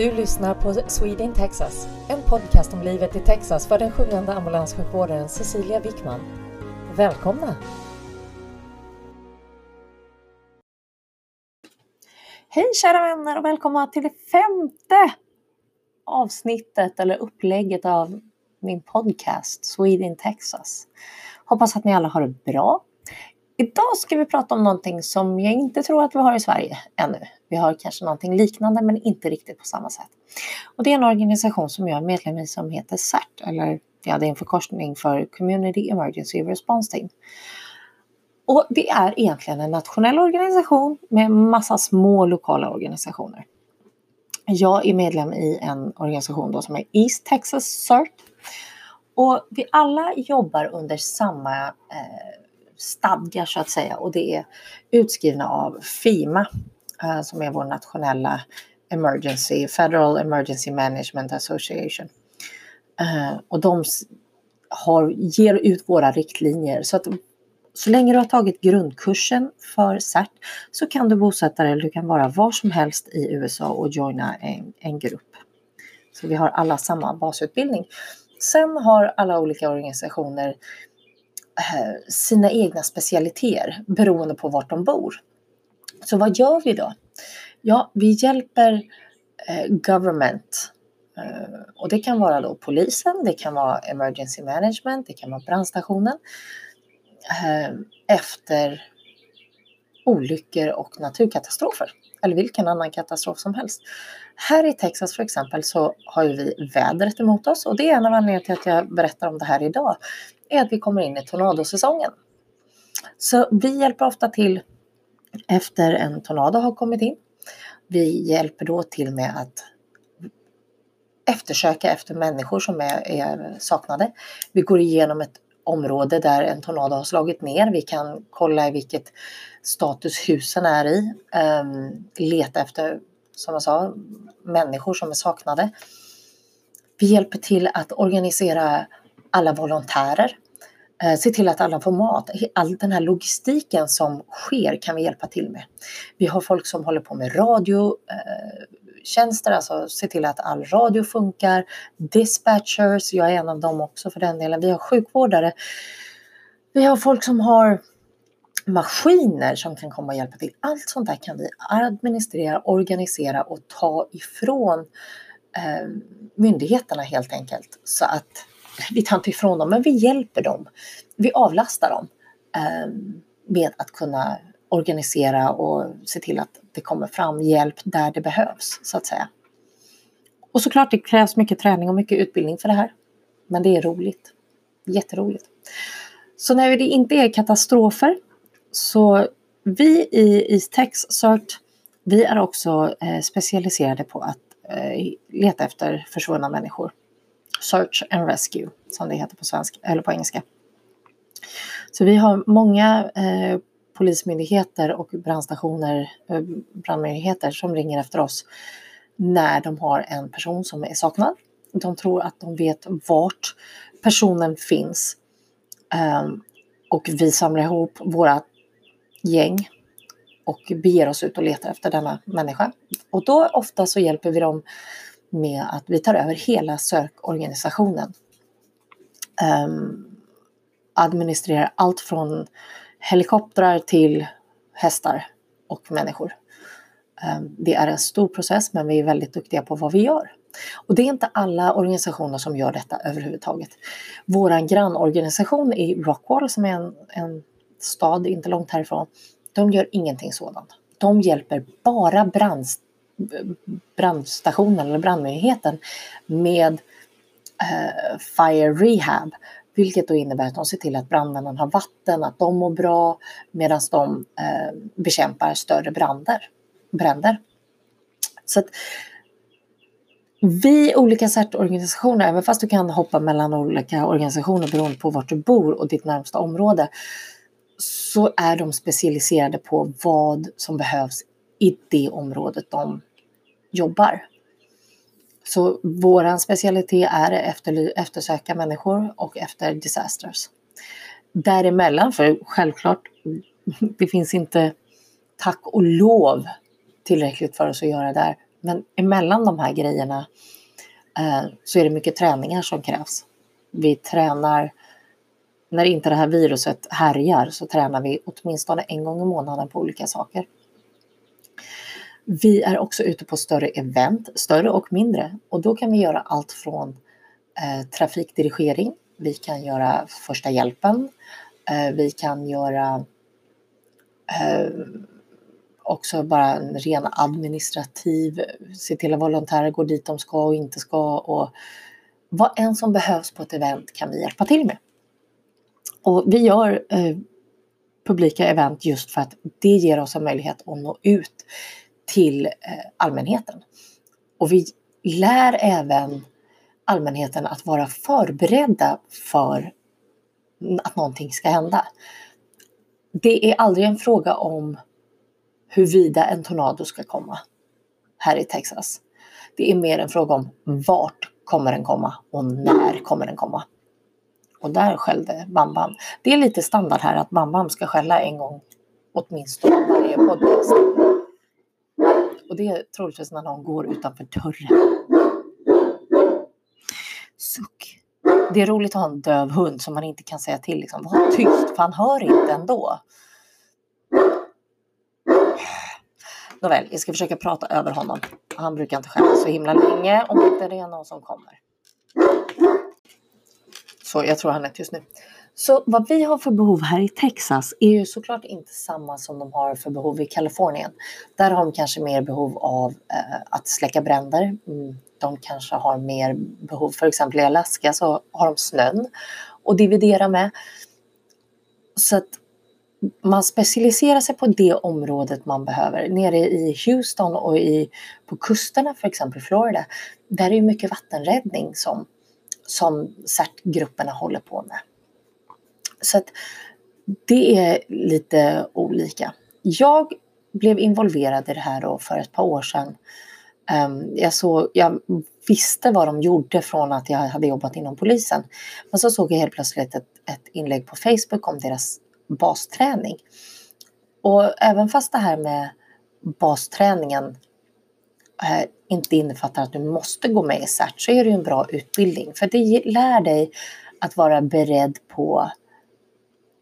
Du lyssnar på Sweden Texas, en podcast om livet i Texas för den sjungande ambulanssjukvårdaren Cecilia Wickman. Välkomna! Hej kära vänner och välkomna till det femte avsnittet eller upplägget av min podcast Sweden Texas. Hoppas att ni alla har det bra. Idag ska vi prata om någonting som jag inte tror att vi har i Sverige ännu. Vi har kanske någonting liknande men inte riktigt på samma sätt. Och det är en organisation som jag är medlem i som heter CERT, eller ja, det är en förkortning för Community Emergency Response Team. Och det är egentligen en nationell organisation med massa små lokala organisationer. Jag är medlem i en organisation då som är East Texas CERT. Och vi alla jobbar under samma eh, stadgar så att säga och det är utskrivna av FEMA eh, som är vår nationella Emergency, Federal Emergency Management Association. Eh, och de har, ger ut våra riktlinjer så att så länge du har tagit grundkursen för CERT så kan du bosätta dig du kan vara var som helst i USA och joina en, en grupp. Så vi har alla samma basutbildning. Sen har alla olika organisationer Eh, Eh, sina egna specialiteter beroende på vart de bor. Så vad gör vi då? Ja, vi hjälper eh, government eh, och det kan vara då polisen, det kan vara emergency management, det kan vara brandstationen efter olyckor och naturkatastrofer eller vilken annan katastrof som helst. Här i Texas för exempel så har vi vädret emot oss och det är en av anledningarna till att jag berättar om det här idag är att vi kommer in i tornadosäsongen. Så vi hjälper ofta till efter en tornado har kommit in. Vi hjälper då till med att eftersöka efter människor som är, är saknade. Vi går igenom ett område där en tornado har slagit ner. Vi kan kolla i vilket status husen är i. Um, leta efter, som jag sa, människor som är saknade. Vi hjälper till att organisera alla volontärer. Ehm, se till att alla får mat. All den här logistiken som sker kan vi hjälpa till med. Vi har folk som håller på med radio, eh, radiotjänster, alltså se till att all radio funkar. Dispatchers, jag är en av dem också för den delen. Vi har sjukvårdare. Vi har folk som har maskiner som kan komma och hjälpa till. Allt sånt där kan vi administrera, organisera och ta ifrån eh, myndigheterna helt enkelt. Så att vi tar inte ifrån dem, men vi hjälper dem. Vi avlastar dem eh, med att kunna organisera och se till att det kommer fram hjälp där det behövs, så att säga. Och såklart, det krävs mycket träning och mycket utbildning för det här. Men det är roligt. Jätteroligt. Så när det inte är katastrofer så vi i Eastex CERT, vi är också eh, specialiserade på att eh, leta efter försvunna människor. Search and Rescue som det heter på, svenska, eller på engelska. Så vi har många eh, polismyndigheter och brandstationer, eh, brandmyndigheter som ringer efter oss när de har en person som är saknad. De tror att de vet vart personen finns. Ehm, och vi samlar ihop våra gäng och beger oss ut och letar efter denna människa. Och då ofta så hjälper vi dem med att vi tar över hela sökorganisationen. Um, administrerar allt från helikoptrar till hästar och människor. Ehm, det är en stor process men vi är väldigt duktiga på vad vi gör. Och det är inte alla organisationer som gör detta överhuvudtaget. Vår grannorganisation i Rockwall som är en, en stad inte långt härifrån, de gör ingenting sådant. De hjälper bara brand, brandstationen eller brandmyndigheten med eh, fire rehab. Vilket då innebär att de ser till att brandmännen har vatten, att de mår bra medan de eh, bekämpar större brander, bränder. Så att vi olika CERT-organisationer, även fast du kan hoppa mellan olika organisationer beroende på vart du bor och ditt närmsta område, så är de specialiserade på vad som behövs i det området de jobbar. Så vår specialitet är efter, eftersöka människor och efter disasters. Däremellan, för självklart, det finns inte tack och lov tillräckligt för oss att göra där. Men emellan de här grejerna eh, så är det mycket träningar som krävs. Vi tränar, när inte det här viruset härjar så tränar vi åtminstone en gång i månaden på olika saker. Vi är också ute på större event, större och mindre. Och då kan vi göra allt från eh, trafikdirigering, vi kan göra första hjälpen, eh, vi kan göra eh, också bara en ren administrativ, se till att volontärer går dit de ska och inte ska och vad än som behövs på ett event kan vi hjälpa till med. Och vi gör eh, publika event just för att det ger oss en möjlighet att nå ut till eh, allmänheten. Och vi lär även allmänheten att vara förberedda för att någonting ska hända. Det är aldrig en fråga om huruvida en tornado ska komma här i Texas. Det är mer en fråga om vart kommer den komma och när kommer den komma. Och där skällde Bam Bam. Det är lite standard här att Bam Bam ska skälla en gång åtminstone varje poddavsnitt. Och det är troligtvis när någon går utanför dörren. Suck. Det är roligt att ha en döv hund som man inte kan säga till liksom, var tyst för han hör inte ändå. Nåväl, jag ska försöka prata över honom. Han brukar inte skälla så himla länge om inte det är någon som kommer. Så jag tror han är tyst nu. Så vad vi har för behov här i Texas är ju såklart inte samma som de har för behov i Kalifornien. Där har de kanske mer behov av eh, att släcka bränder. Mm, de kanske har mer behov, för exempel i Alaska så har de snön att dividera med. Så att man specialiserar sig på det området man behöver. Nere i Houston och i, på kusterna, för exempel Florida, där är det mycket vattenräddning som, som CERT-grupperna håller på med. Så att det är lite olika. Jag blev involverad i det här då för ett par år sedan. Ehm, jag, såg, jag visste vad de gjorde från att jag hade jobbat inom polisen. Men så såg jag helt plötsligt ett, ett inlägg på Facebook om deras basträning. Och även fast det här med basträningen eh, inte innefattar att du måste gå med i CERT så är det ju en bra utbildning. För det lär dig att vara beredd på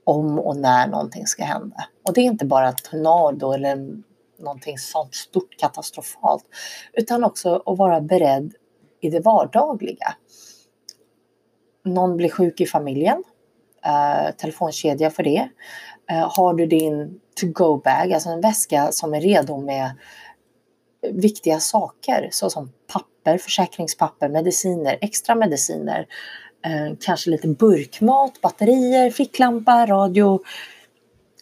om och när någonting ska hända. Och det är inte bara tornado eller någonting sånt stort katastrofalt, utan också att vara beredd i det vardagliga. Någon blir sjuk i familjen, eh, telefonkedja för det. Eh, har du din to-go-bag, alltså en väska som är redo med viktiga saker såsom papper, försäkringspapper, mediciner, extra mediciner, eh, kanske lite burkmat, batterier, ficklampa, radio,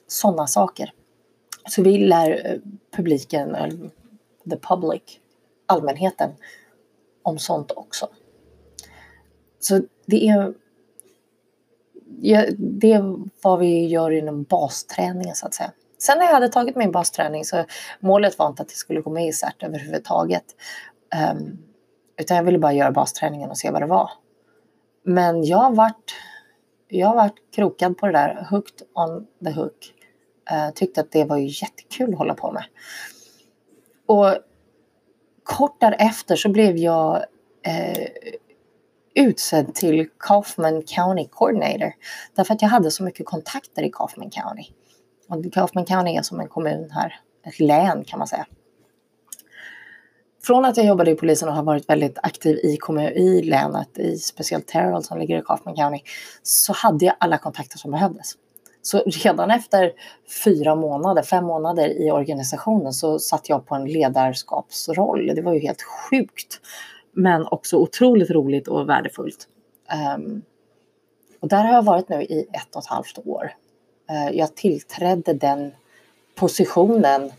sådana saker. Så vi lär eh, publiken, eh, the public, allmänheten, om sånt också. Så det är, ja, det är vad vi gör inom basträningen så att säga. Sen när jag hade tagit min basträning så målet var inte att jag skulle gå med i CERT överhuvudtaget. Um, utan jag ville bara göra basträningen och se vad det var. Men jag vart varit, jag varit krokad på det där, hooked on the hook. Uh, tyckte att det var ju jättekul att hålla på med. Och kort därefter så blev jag uh, utsedd till Kaufman County Coordinator. Därför att jag hade så mycket kontakter i Kaufman County. Och Kaufman County är som en kommun här, ett län kan man säga från att jag jobbade i polisen och har varit väldigt aktiv i, kommun, i länet, i speciellt Terrell som ligger i Kaufman County, så hade jag alla kontakter som behövdes. Så redan efter fyra månader, fem månader i organisationen så satt jag på en ledarskapsroll. Det var ju helt sjukt. Men också otroligt roligt och värdefullt. Um, och där har jag varit nu i ett och ett halvt år. Uh, jag tillträdde den positionen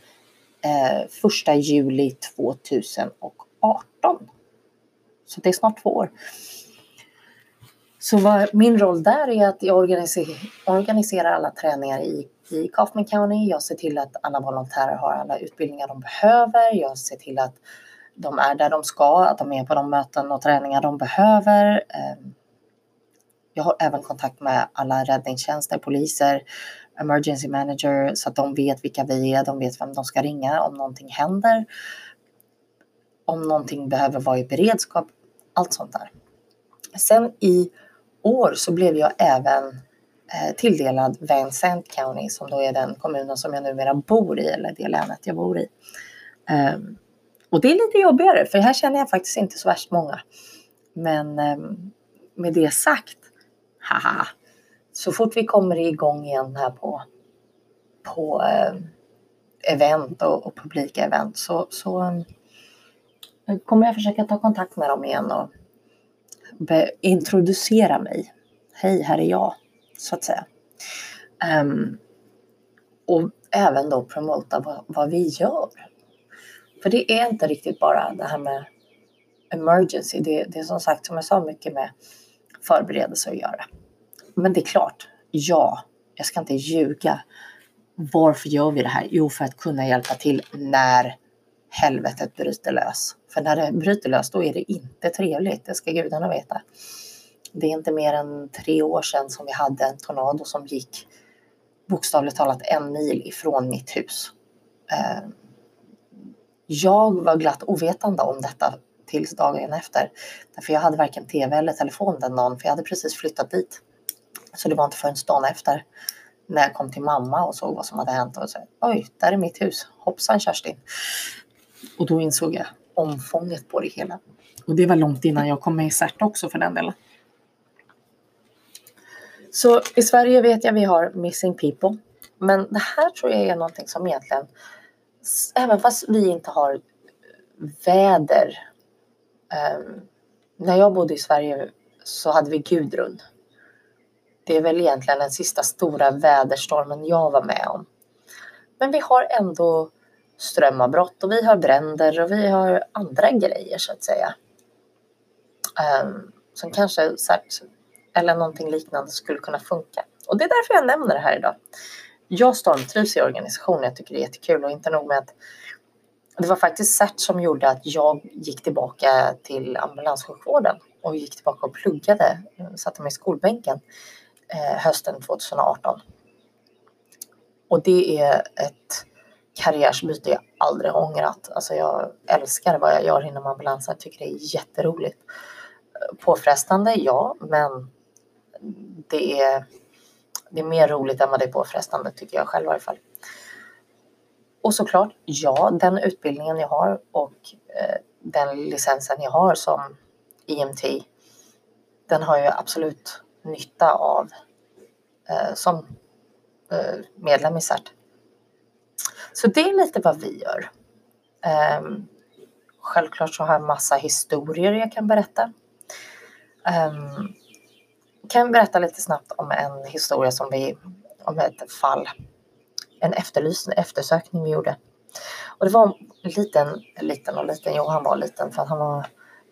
Eh, 1 juli 2018. Så det är snart två år. Så vad, min roll där är att jag organiserar, organiserar alla träningar i, i Kaufman County. Jag ser till att alla volontärer har alla utbildningar de behöver. Jag ser till att de är där de ska, att de är på de möten och träningar de behöver. Ehm, jag har även kontakt med alla räddningstjänster, poliser, emergency manager så att de vet vilka vi är, de vet vem de ska ringa om någonting händer. om någonting behöver vara i beredskap, allt sånt där. Sen i år så blev jag även eh, tilldelad Vincent County som då är den kommunen som jag numera bor i, eller det länet jag bor i. Um, och det är lite jobbigare för här känner jag faktiskt inte så värst många. Men um, med det sagt, haha, så fort vi kommer igång igen här på, på eh, event och, och, publika event så, så eh, kommer jag försöka ta kontakt med dem igen och introducera mig. Hej, här är jag, så att säga. Um, och även då promota vad, vad, vi gör. För det är inte riktigt bara det här med emergency. Det, det är som sagt, som jag sa, mycket med förberedelse att göra. Men det är klart, ja, jag ska inte ljuga. Varför gör vi det här? Jo, för att kunna hjälpa till när helvetet bryter lös. För när det bryter lös, då är det inte trevligt. Det ska gudarna veta. Det är inte mer än tre år sedan som vi hade en tornado som gick bokstavligt talat en mil ifrån mitt hus. Eh, jag var glatt ovetande om detta tills dagen efter. Därför jag hade varken tv eller telefon den dagen, för jag hade precis flyttat dit. Så det var inte förrän dagen efter när jag kom till mamma och såg vad som hade hänt och sa oj, där är mitt hus. Hoppsan Kerstin. Och då insåg jag omfånget på det hela. Och det var långt innan jag kom med i CERT också för den delen. Så i Sverige vet jag vi har Missing People. Men det här tror jag är någonting som egentligen, även fast vi inte har väder. Um, när jag bodde i Sverige så hade vi Gudrun. Det är väl egentligen den sista stora väderstormen jag var med om. Men vi har ändå strömavbrott och vi har bränder och vi har andra grejer så att säga. Um, som kanske eller någonting liknande skulle kunna funka. Och det är därför jag nämner det här idag. Jag stormtrivs i organisationen, jag tycker det är jättekul och inte nog med att det var faktiskt CERT som gjorde att jag gick tillbaka till ambulanssjukvården och gick tillbaka och pluggade, eh, satte mig i skolbänken Eh, hösten 2018. Och det är ett karriärsbyte jag aldrig ångrat. Alltså jag älskar vad jag gör inom ambulansen. Jag tycker det är jätteroligt. Eh, påfrestande, ja, men det är, det är mer roligt än vad det är påfrestande tycker jag själv i alla fall. Och såklart, ja, den utbildningen jag har och eh, den licensen jag har som EMT, den har ju absolut nytta av eh, som eh, medlem i CERT. Så det är lite vad vi gör. Ehm, självklart så har jag massa historier jag kan berätta. Um, kan berätta lite snabbt om en historia som vi, om ett fall, en efterlysning, eftersökning vi gjorde. Och det var en liten, liten och liten, jo han var liten för att han var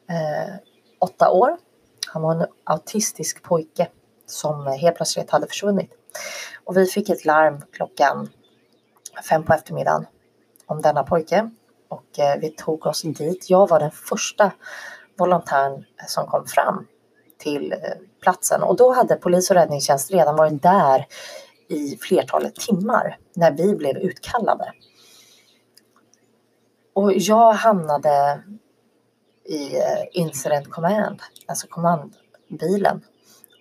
eh, åtta år. Han var en autistisk pojke som helt plötsligt hade försvunnit. Och vi fick ett larm klockan fem på eftermiddagen om denna pojke och eh, vi tog oss dit. Jag var den första volontären eh, som kom fram till eh, platsen och då hade polis och räddningstjänst redan varit där i flertalet timmar när vi blev utkallade. Och jag hamnade i eh, Incident Command, alltså kommandbilen.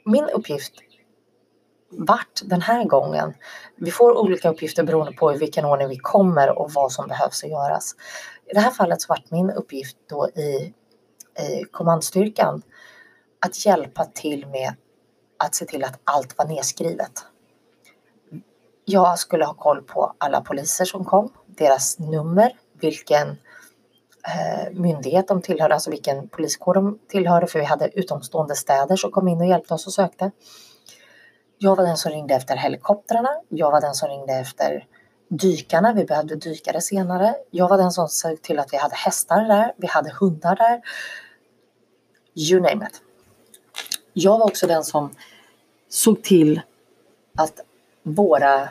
Min uppgift vart den här gången. Vi får olika uppgifter beroende på i vilken ordning vi kommer och vad som behövs att göras. I det här fallet så vart min uppgift då i, i kommandstyrkan att hjälpa till med att se till att allt var nedskrivet. Jag skulle ha koll på alla poliser som kom, deras nummer, vilken eh, Eh, myndighet de tillhörde, alltså vilken poliskår de tillhörde, för vi hade utomstående städer som kom in och hjälpte oss och sökte. Jag var den som ringde efter helikoptrarna. Jag var den som ringde efter dykarna. Vi behövde dykare senare. Jag var den som såg till att vi hade hästar där. Vi hade hundar där. You name it. Jag var också den som såg till att våra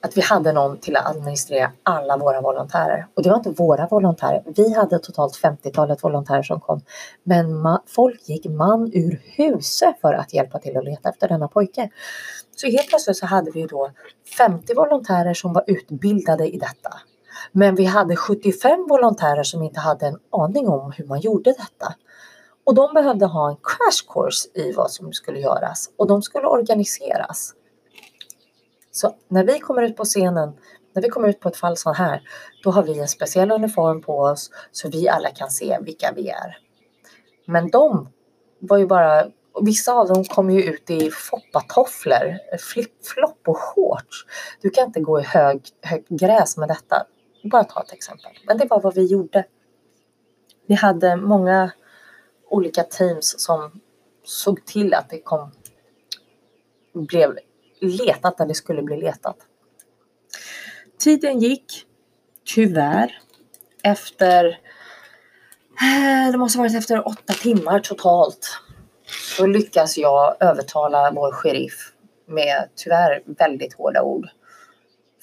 att vi hade någon till att administrera alla våra volontärer. Och det var inte våra volontärer. Vi hade totalt 50-talet volontärer som kom. Men folk gick man ur huset för att hjälpa till att leta efter denna pojke. Så helt plötsligt så hade vi då 50 volontärer som var utbildade i detta. Men vi hade 75 volontärer som inte hade en aning om hur man gjorde detta. Och de behövde ha en crash course i vad som skulle göras och de skulle organiseras. Så när vi kommer ut på scenen, när vi kommer ut på ett fall så här, då har vi en speciell uniform på oss så vi alla kan se vilka vi är. Men de var ju bara, vissa av dem kom ju ut i foppatofflor, flip-flop och shorts. Du kan inte gå i hög, hög gräs med detta. Bara ta ett exempel. Men det var vad vi gjorde. Vi hade många olika teams som såg till att det kom blev letat där det skulle bli letat. Tiden gick, tyvärr, efter eh, det måste ha varit efter åtta timmar totalt så lyckas jag övertala vår sheriff med tyvärr väldigt hårda ord.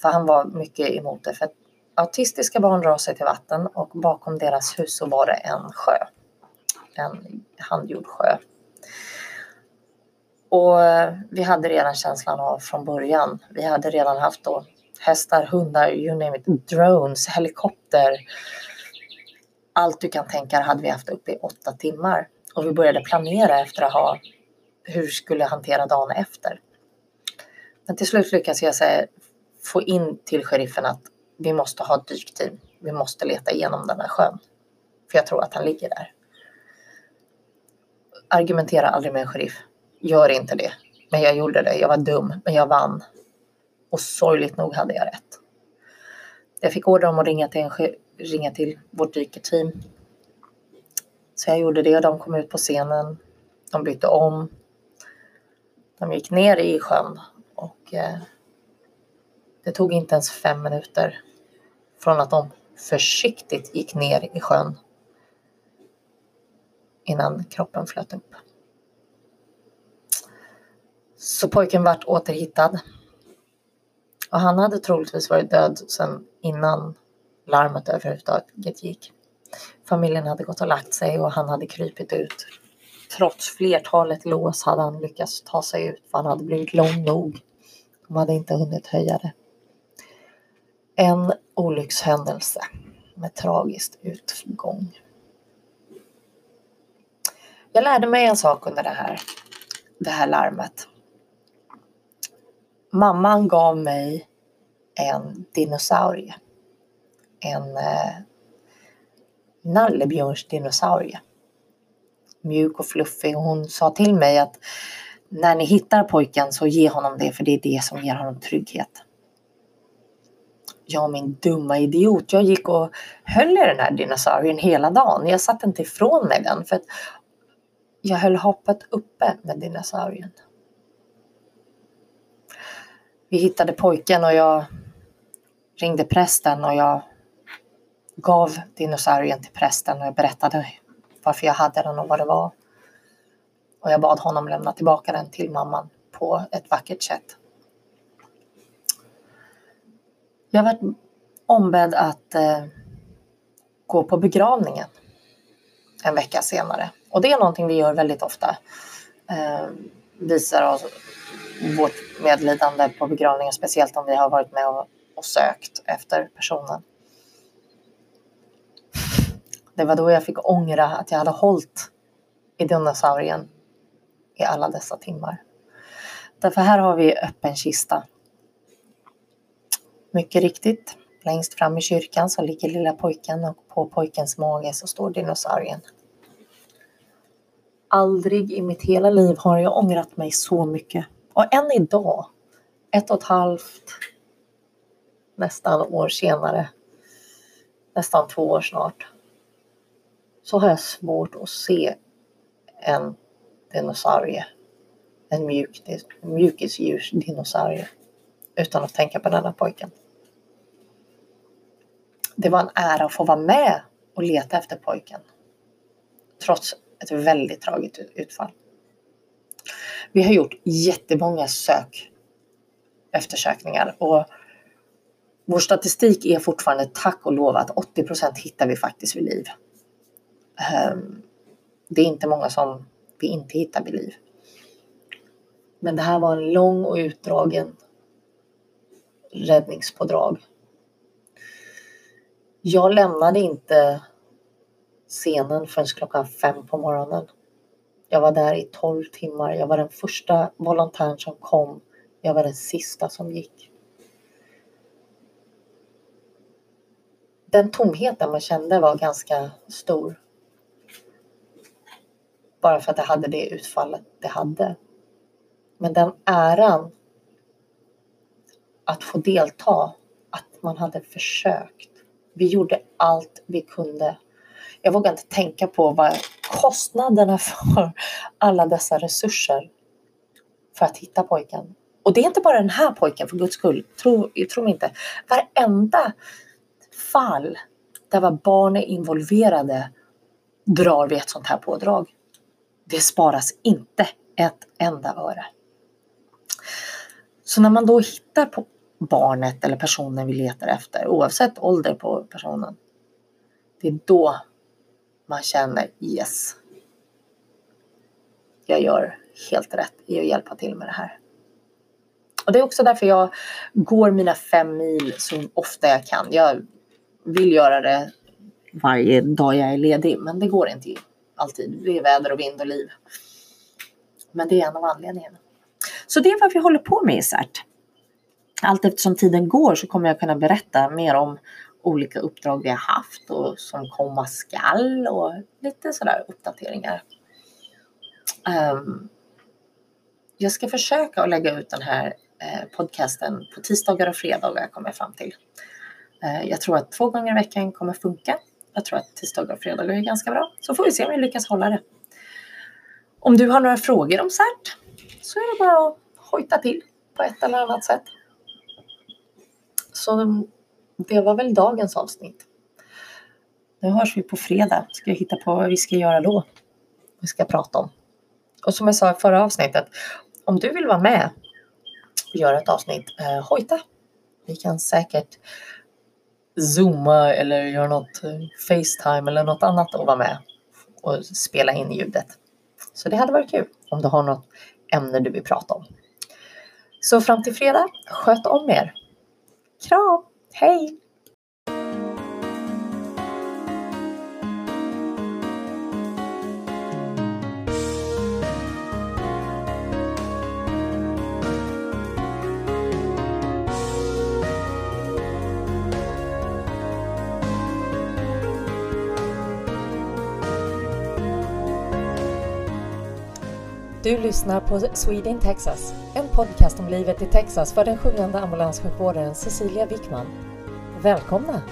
För han var mycket emot det. För autistiska barn drar sig till vatten och bakom deras hus så var det en sjö. En handgjord sjö. Och vi hade redan känslan av från början. Vi hade redan haft då hästar, hundar, you name it, drones, helikopter. Allt du kan tänka hade vi haft uppe i åtta timmar. Och vi började planera efter att ha hur skulle hantera dagen efter. Men till slut lyckades jag säga, få in till sheriffen att vi måste ha ett dykteam. Vi måste leta igenom den här sjön. För jag tror att han ligger där. Argumentera aldrig med en sheriff. Gör inte det. Men jag gjorde det. Jag var dum, men jag vann. Och sorgligt nog hade jag rätt. Jag fick order om att ringa till, en, ringa till vårt dykerteam. Så jag gjorde det. De kom ut på scenen. De bytte om. De gick ner i sjön och eh, det tog inte ens fem minuter från att de försiktigt gick ner i sjön innan kroppen flöt upp. Så pojken vart återhittad. Och han hade troligtvis varit död sedan innan larmet överhuvudtaget gick. Familjen hade gått och lagt sig och han hade krypit ut. Trots flertalet lås hade han lyckats ta sig ut för han hade blivit lång nog. De hade inte hunnit höja det. En olyckshändelse med tragiskt utgång. Jag lärde mig en sak under det här, det här larmet. Mamman gav mig en dinosaurie. En eh, nallebjörnsdinosaurie. Mjuk och fluffig. Och hon sa till mig att när ni hittar pojken så ge honom det för det är det som ger honom trygghet. Jag min dumma idiot, jag gick och höll i den här dinosaurien hela dagen. Jag satte inte ifrån mig den för att jag höll hoppet uppe med dinosaurien. Vi hittade pojken och jag ringde prästen och jag gav dinosaurien till prästen och jag berättade varför jag hade den och vad det var. Och jag bad honom lämna tillbaka den till mamman på ett vackert sätt. Jag har varit ombedd att eh, gå på begravningen en vecka senare. Och det är någonting vi gör väldigt ofta. Eh, visar oss vårt medlidande på begravningen, speciellt om vi har varit med och, och sökt efter personen. Det var då jag fick ångra att jag hade hållit i dinosaurien i alla dessa timmar. Därför här har vi öppen kista. Mycket riktigt, längst fram i kyrkan så ligger lilla pojken och på pojkens mage så står dinosaurien. Aldrig i mitt hela liv har jag ångrat mig så mycket. Och än idag, ett och ett halvt, nästan år senare, nästan två år snart, så har jag svårt att se en dinosaurie, en mjuk, mjukisdjursdinosaurie, utan att tänka på denna pojken. Det var en ära att få vara med och leta efter pojken. Trots ett väldigt tragiskt utfall. Vi har gjort jättemånga sök eftersökningar och vår statistik är fortfarande tack och lov att 80% hittar vi faktiskt vid liv. Ehm, det är inte många som vi inte hittar vid liv. Men det här var en lång och utdragen räddningspådrag. Jag lämnade inte scenen förrän klockan fem på morgonen. Jag var där i tolv timmar. Jag var den första volontären som kom. Jag var den sista som gick. Den tomheten man kände var ganska stor. Bara för att det hade det utfallet det hade. Men den äran att få delta, att man hade försökt. Vi gjorde allt vi kunde. Jag vågar inte tänka på vad kostnaderna för alla dessa resurser för att hitta pojken. Och det är inte bara den här pojken för guds skull, tro, tro mig inte. Varenda fall där var barn är involverade drar vi ett sånt här pådrag. Det sparas inte ett enda öre. Så när man då hittar på barnet eller personen vi letar efter, oavsett ålder på personen, det är då man känner yes, jag gör helt rätt i att hjälpa till med det här. Och det är också därför jag går mina fem mil så ofta jag kan. Jag vill göra det varje dag jag är ledig, men det går inte alltid. Det är väder och vind och liv. Men det är en av anledningarna. Så det är vad vi håller på med i CERT. Allt eftersom tiden går så kommer jag kunna berätta mer om olika uppdrag vi har haft och som komma skall och lite sådär uppdateringar. Um, jag ska försöka att lägga ut den här eh, podcasten på tisdagar och fredagar kommer jag fram till. Eh, jag tror att två gånger i veckan kommer funka. Jag tror att tisdagar och fredagar är ganska bra. Så får vi se om vi lyckas hålla det. Om du har några frågor om CERT så är det bara att hojta till på ett eller annat sätt. Så det var väl dagens avsnitt. Nu hörs vi på fredag. Ska jag hitta på vad vi ska göra då? Vi ska prata om. Och som jag sa i förra avsnittet, om du vill vara med och göra ett avsnitt, eh, hojta. Vi kan säkert zooma eller göra något eh, Facetime eller något annat och vara med och spela in ljudet. Så det hade varit kul om du har något ämne du vill prata om. Så fram till fredag, sköt om er. Kram! Hej! Du lyssnar på Sweden Texas, en podcast om livet i Texas för den sjungande ambulanssjukvårdaren Cecilia Wickman. Välkomna!